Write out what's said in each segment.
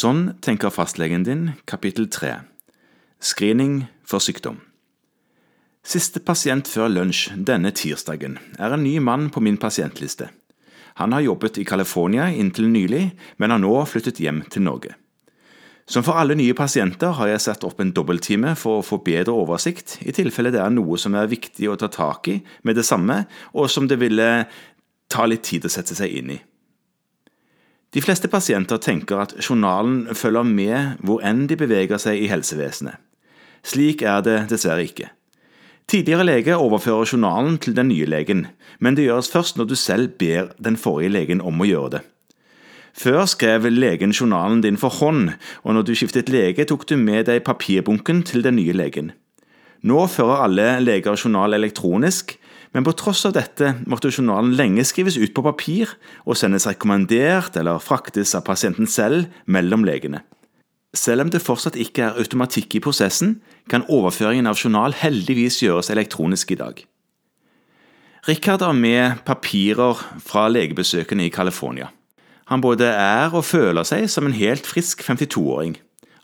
Sånn tenker fastlegen din, kapittel 3 Screening for sykdom Siste pasient før lunsj denne tirsdagen er en ny mann på min pasientliste. Han har jobbet i California inntil nylig, men har nå flyttet hjem til Norge. Som for alle nye pasienter har jeg satt opp en dobbelttime for å få bedre oversikt, i tilfelle det er noe som er viktig å ta tak i med det samme, og som det ville ta litt tid å sette seg inn i. De fleste pasienter tenker at journalen følger med hvor enn de beveger seg i helsevesenet. Slik er det dessverre ikke. Tidligere lege overfører journalen til den nye legen, men det gjøres først når du selv ber den forrige legen om å gjøre det. Før skrev legen journalen din for hånd, og når du skiftet lege, tok du med deg papirbunken til den nye legen. Nå fører alle leger journal elektronisk, men på tross av dette måtte journalen lenge skrives ut på papir og sendes rekommandert eller fraktes av pasienten selv mellom legene. Selv om det fortsatt ikke er automatikk i prosessen, kan overføringen av journal heldigvis gjøres elektronisk i dag. Richard har med papirer fra legebesøkene i California. Han både er og føler seg som en helt frisk 52-åring.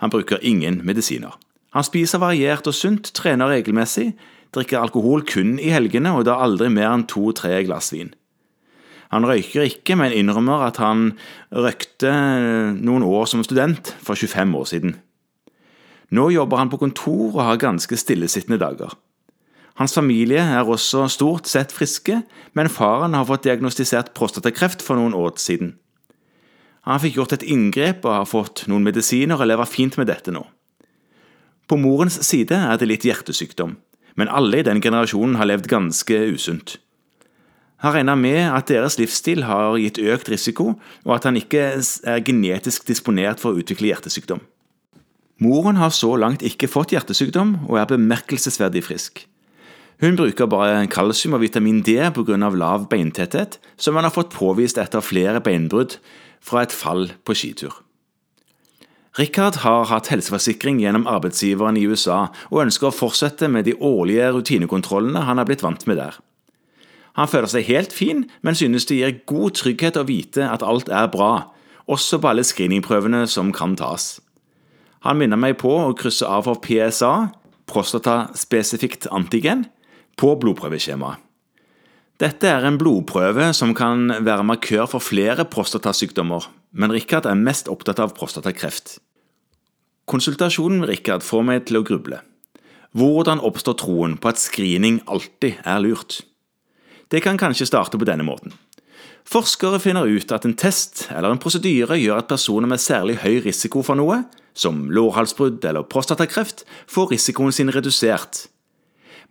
Han bruker ingen medisiner. Han spiser variert og sunt, trener regelmessig, drikker alkohol kun i helgene og da aldri mer enn to–tre glass vin. Han røyker ikke, men innrømmer at han røykte noen år som student for 25 år siden. Nå jobber han på kontor og har ganske stillesittende dager. Hans familie er også stort sett friske, men faren har fått diagnostisert prostatakreft for noen år siden. Han fikk gjort et inngrep og har fått noen medisiner og lever fint med dette nå. På morens side er det litt hjertesykdom men alle i den generasjonen har levd ganske usunt. Han regner med at deres livsstil har gitt økt risiko, og at han ikke er genetisk disponert for å utvikle hjertesykdom. Moren har så langt ikke fått hjertesykdom, og er bemerkelsesverdig frisk. Hun bruker bare kalsium og vitamin D pga. lav beintetthet, som han har fått påvist etter flere beinbrudd fra et fall på skitur. Richard har hatt helseforsikring gjennom arbeidsgiveren i USA, og ønsker å fortsette med de årlige rutinekontrollene han har blitt vant med der. Han føler seg helt fin, men synes det gir god trygghet å vite at alt er bra, også på alle screeningprøvene som kan tas. Han minner meg på å krysse av for PSA, prostataspesifikt antigen, på blodprøveskjemaet. Dette er en blodprøve som kan være markør for flere prostatasykdommer, men Richard er mest opptatt av prostatakreft. Konsultasjonen med Rikard får meg til å gruble. Hvordan oppstår troen på at screening alltid er lurt? Det kan kanskje starte på denne måten. Forskere finner ut at en test eller en prosedyre gjør at personer med særlig høy risiko for noe, som lårhalsbrudd eller prostatakreft, får risikoen sin redusert.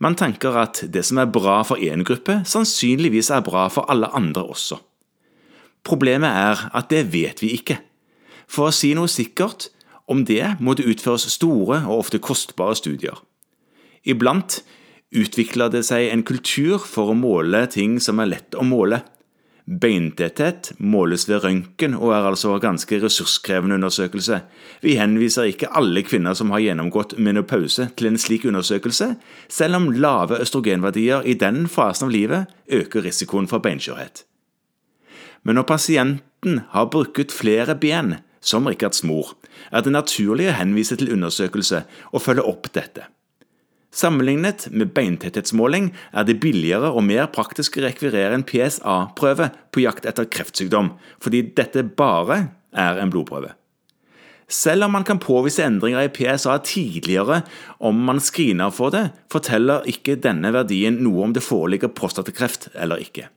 Man tenker at det som er bra for én gruppe, sannsynligvis er bra for alle andre også. Problemet er at det vet vi ikke. For å si noe sikkert om det må det utføres store og ofte kostbare studier. Iblant utvikler det seg en kultur for å måle ting som er lett å måle. Beintetthet måles ved røntgen og er altså en ganske ressurskrevende undersøkelse. Vi henviser ikke alle kvinner som har gjennomgått menopause til en slik undersøkelse, selv om lave østrogenverdier i den fasen av livet øker risikoen for beinskjørhet. Men når pasienten har brukket flere ben, som Rikards mor, er det naturlig å henvise til undersøkelse og følge opp dette. Sammenlignet med beintetthetsmåling er det billigere og mer praktisk å rekvirere en PSA-prøve på jakt etter kreftsykdom, fordi dette bare er en blodprøve. Selv om man kan påvise endringer i PSA tidligere om man screener for det, forteller ikke denne verdien noe om det foreligger prostatakreft eller ikke.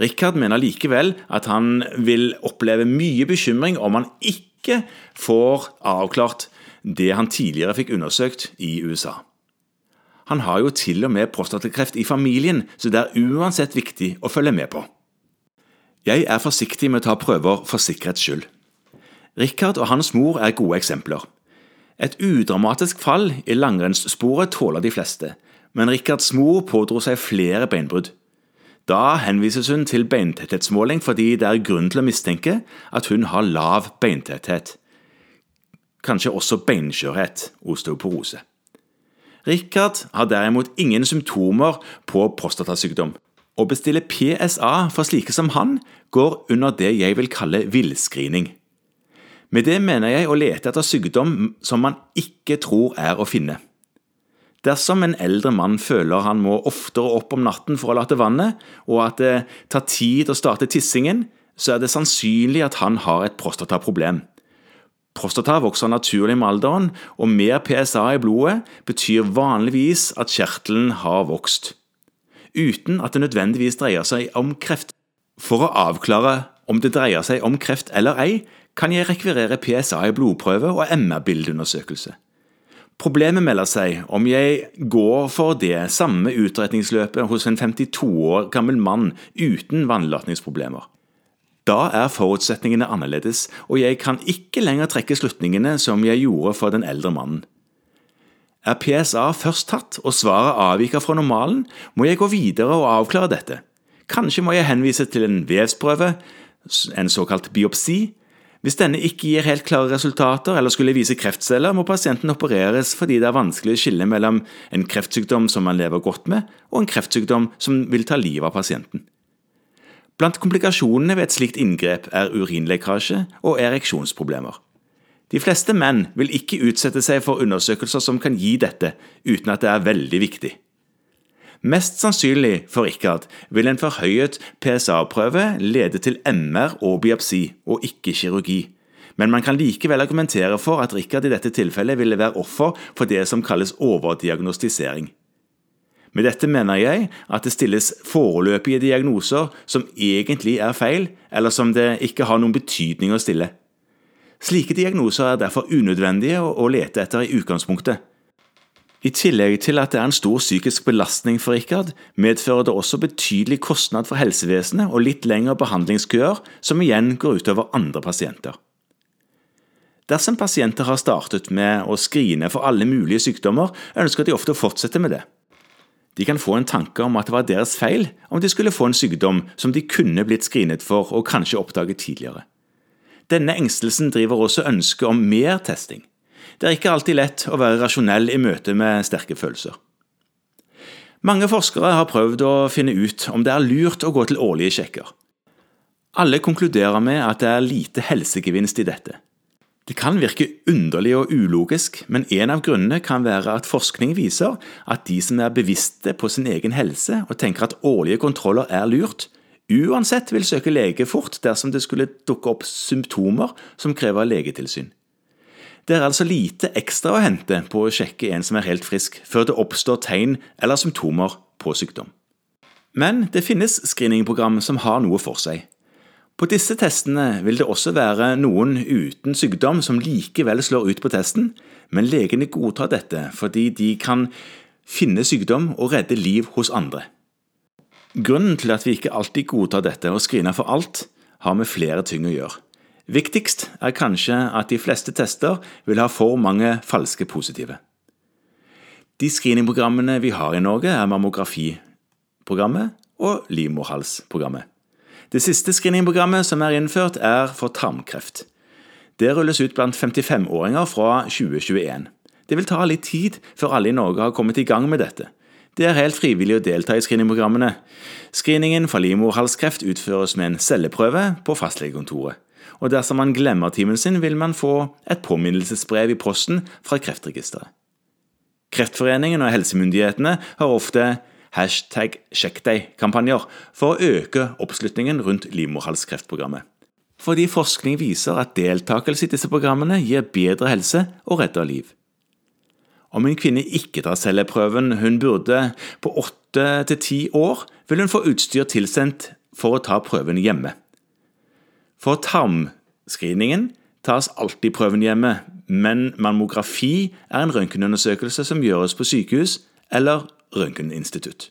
Richard mener likevel at han vil oppleve mye bekymring om han ikke får avklart det han tidligere fikk undersøkt i USA. Han har jo til og med prostatakreft i familien, så det er uansett viktig å følge med på. Jeg er forsiktig med å ta prøver for sikkerhets skyld. Richard og hans mor er gode eksempler. Et udramatisk fall i langrennssporet tåler de fleste, men Richards mor pådro seg flere beinbrudd. Da henvises hun til beintetthetsmåling fordi det er grunn til å mistenke at hun har lav beintetthet. Kanskje også beinskjørhet, osteoporose. Richard har derimot ingen symptomer på prostatasykdom. Å bestille PSA for slike som han går under det jeg vil kalle villscreening. Med det mener jeg å lete etter sykdom som man ikke tror er å finne. Dersom en eldre mann føler han må oftere opp om natten for å late vannet, og at det tar tid å starte tissingen, så er det sannsynlig at han har et prostataproblem. Prostata vokser naturlig med alderen, og mer PSA i blodet betyr vanligvis at kjertelen har vokst, uten at det nødvendigvis dreier seg om kreft. For å avklare om det dreier seg om kreft eller ei, kan jeg rekvirere PSA i blodprøve og MR-bildeundersøkelse. Problemet melder seg om jeg går for det samme utretningsløpet hos en 52 år gammel mann uten vannlatningsproblemer. Da er forutsetningene annerledes, og jeg kan ikke lenger trekke slutningene som jeg gjorde for den eldre mannen. Er PSA først tatt og svaret avviker fra normalen, må jeg gå videre og avklare dette. Kanskje må jeg henvise til en vevsprøve, en såkalt biopsi, hvis denne ikke gir helt klare resultater eller skulle vise kreftceller, må pasienten opereres fordi det er vanskelig å skille mellom en kreftsykdom som man lever godt med, og en kreftsykdom som vil ta livet av pasienten. Blant komplikasjonene ved et slikt inngrep er urinlekkasje og ereksjonsproblemer. De fleste menn vil ikke utsette seg for undersøkelser som kan gi dette, uten at det er veldig viktig. Mest sannsynlig for Rikard vil en forhøyet PSA-prøve lede til MR og biopsi, og ikke kirurgi. Men man kan likevel argumentere for at Rikard i dette tilfellet ville være offer for det som kalles overdiagnostisering. Med dette mener jeg at det stilles foreløpige diagnoser som egentlig er feil, eller som det ikke har noen betydning å stille. Slike diagnoser er derfor unødvendige å lete etter i utgangspunktet. I tillegg til at det er en stor psykisk belastning for Rikard, medfører det også betydelig kostnad for helsevesenet og litt lengre behandlingskøer, som igjen går utover andre pasienter. Dersom pasienter har startet med å skrine for alle mulige sykdommer, ønsker de ofte å fortsette med det. De kan få en tanke om at det var deres feil om de skulle få en sykdom som de kunne blitt skrinet for og kanskje oppdaget tidligere. Denne engstelsen driver også ønsket om mer testing. Det er ikke alltid lett å være rasjonell i møte med sterke følelser. Mange forskere har prøvd å finne ut om det er lurt å gå til årlige sjekker. Alle konkluderer med at det er lite helsegevinst i dette. Det kan virke underlig og ulogisk, men en av grunnene kan være at forskning viser at de som er bevisste på sin egen helse og tenker at årlige kontroller er lurt, uansett vil søke lege fort dersom det skulle dukke opp symptomer som krever legetilsyn. Det er altså lite ekstra å hente på å sjekke en som er helt frisk, før det oppstår tegn eller symptomer på sykdom. Men det finnes screeningprogram som har noe for seg. På disse testene vil det også være noen uten sykdom som likevel slår ut på testen, men legene godtar dette fordi de kan finne sykdom og redde liv hos andre. Grunnen til at vi ikke alltid godtar dette og screener for alt, har med flere ting å gjøre. Viktigst er kanskje at de fleste tester vil ha for mange falske positive. De screeningprogrammene vi har i Norge, er mammografiprogrammet og livmorhalsprogrammet. Det siste screeningprogrammet som er innført, er for tarmkreft. Det rulles ut blant 55-åringer fra 2021. Det vil ta litt tid før alle i Norge har kommet i gang med dette. Det er helt frivillig å delta i screeningprogrammene. Screeningen for livmorhalskreft utføres med en celleprøve på fastlegekontoret og dersom man glemmer timen sin, vil man få et påminnelsesbrev i posten fra Kreftregisteret. Kreftforeningen og helsemyndighetene har ofte hashtag sjekk deg-kampanjer for å øke oppslutningen rundt livmorhalskreftprogrammet. Fordi forskning viser at deltakelse i disse programmene gir bedre helse og redder liv. Om en kvinne ikke tar celleprøven hun burde på åtte til ti år, vil hun få utstyr tilsendt for å ta prøven hjemme. For tarmscreeningen tas alltid prøven hjemme, men mammografi er en røntgenundersøkelse som gjøres på sykehus eller røntgeninstitutt.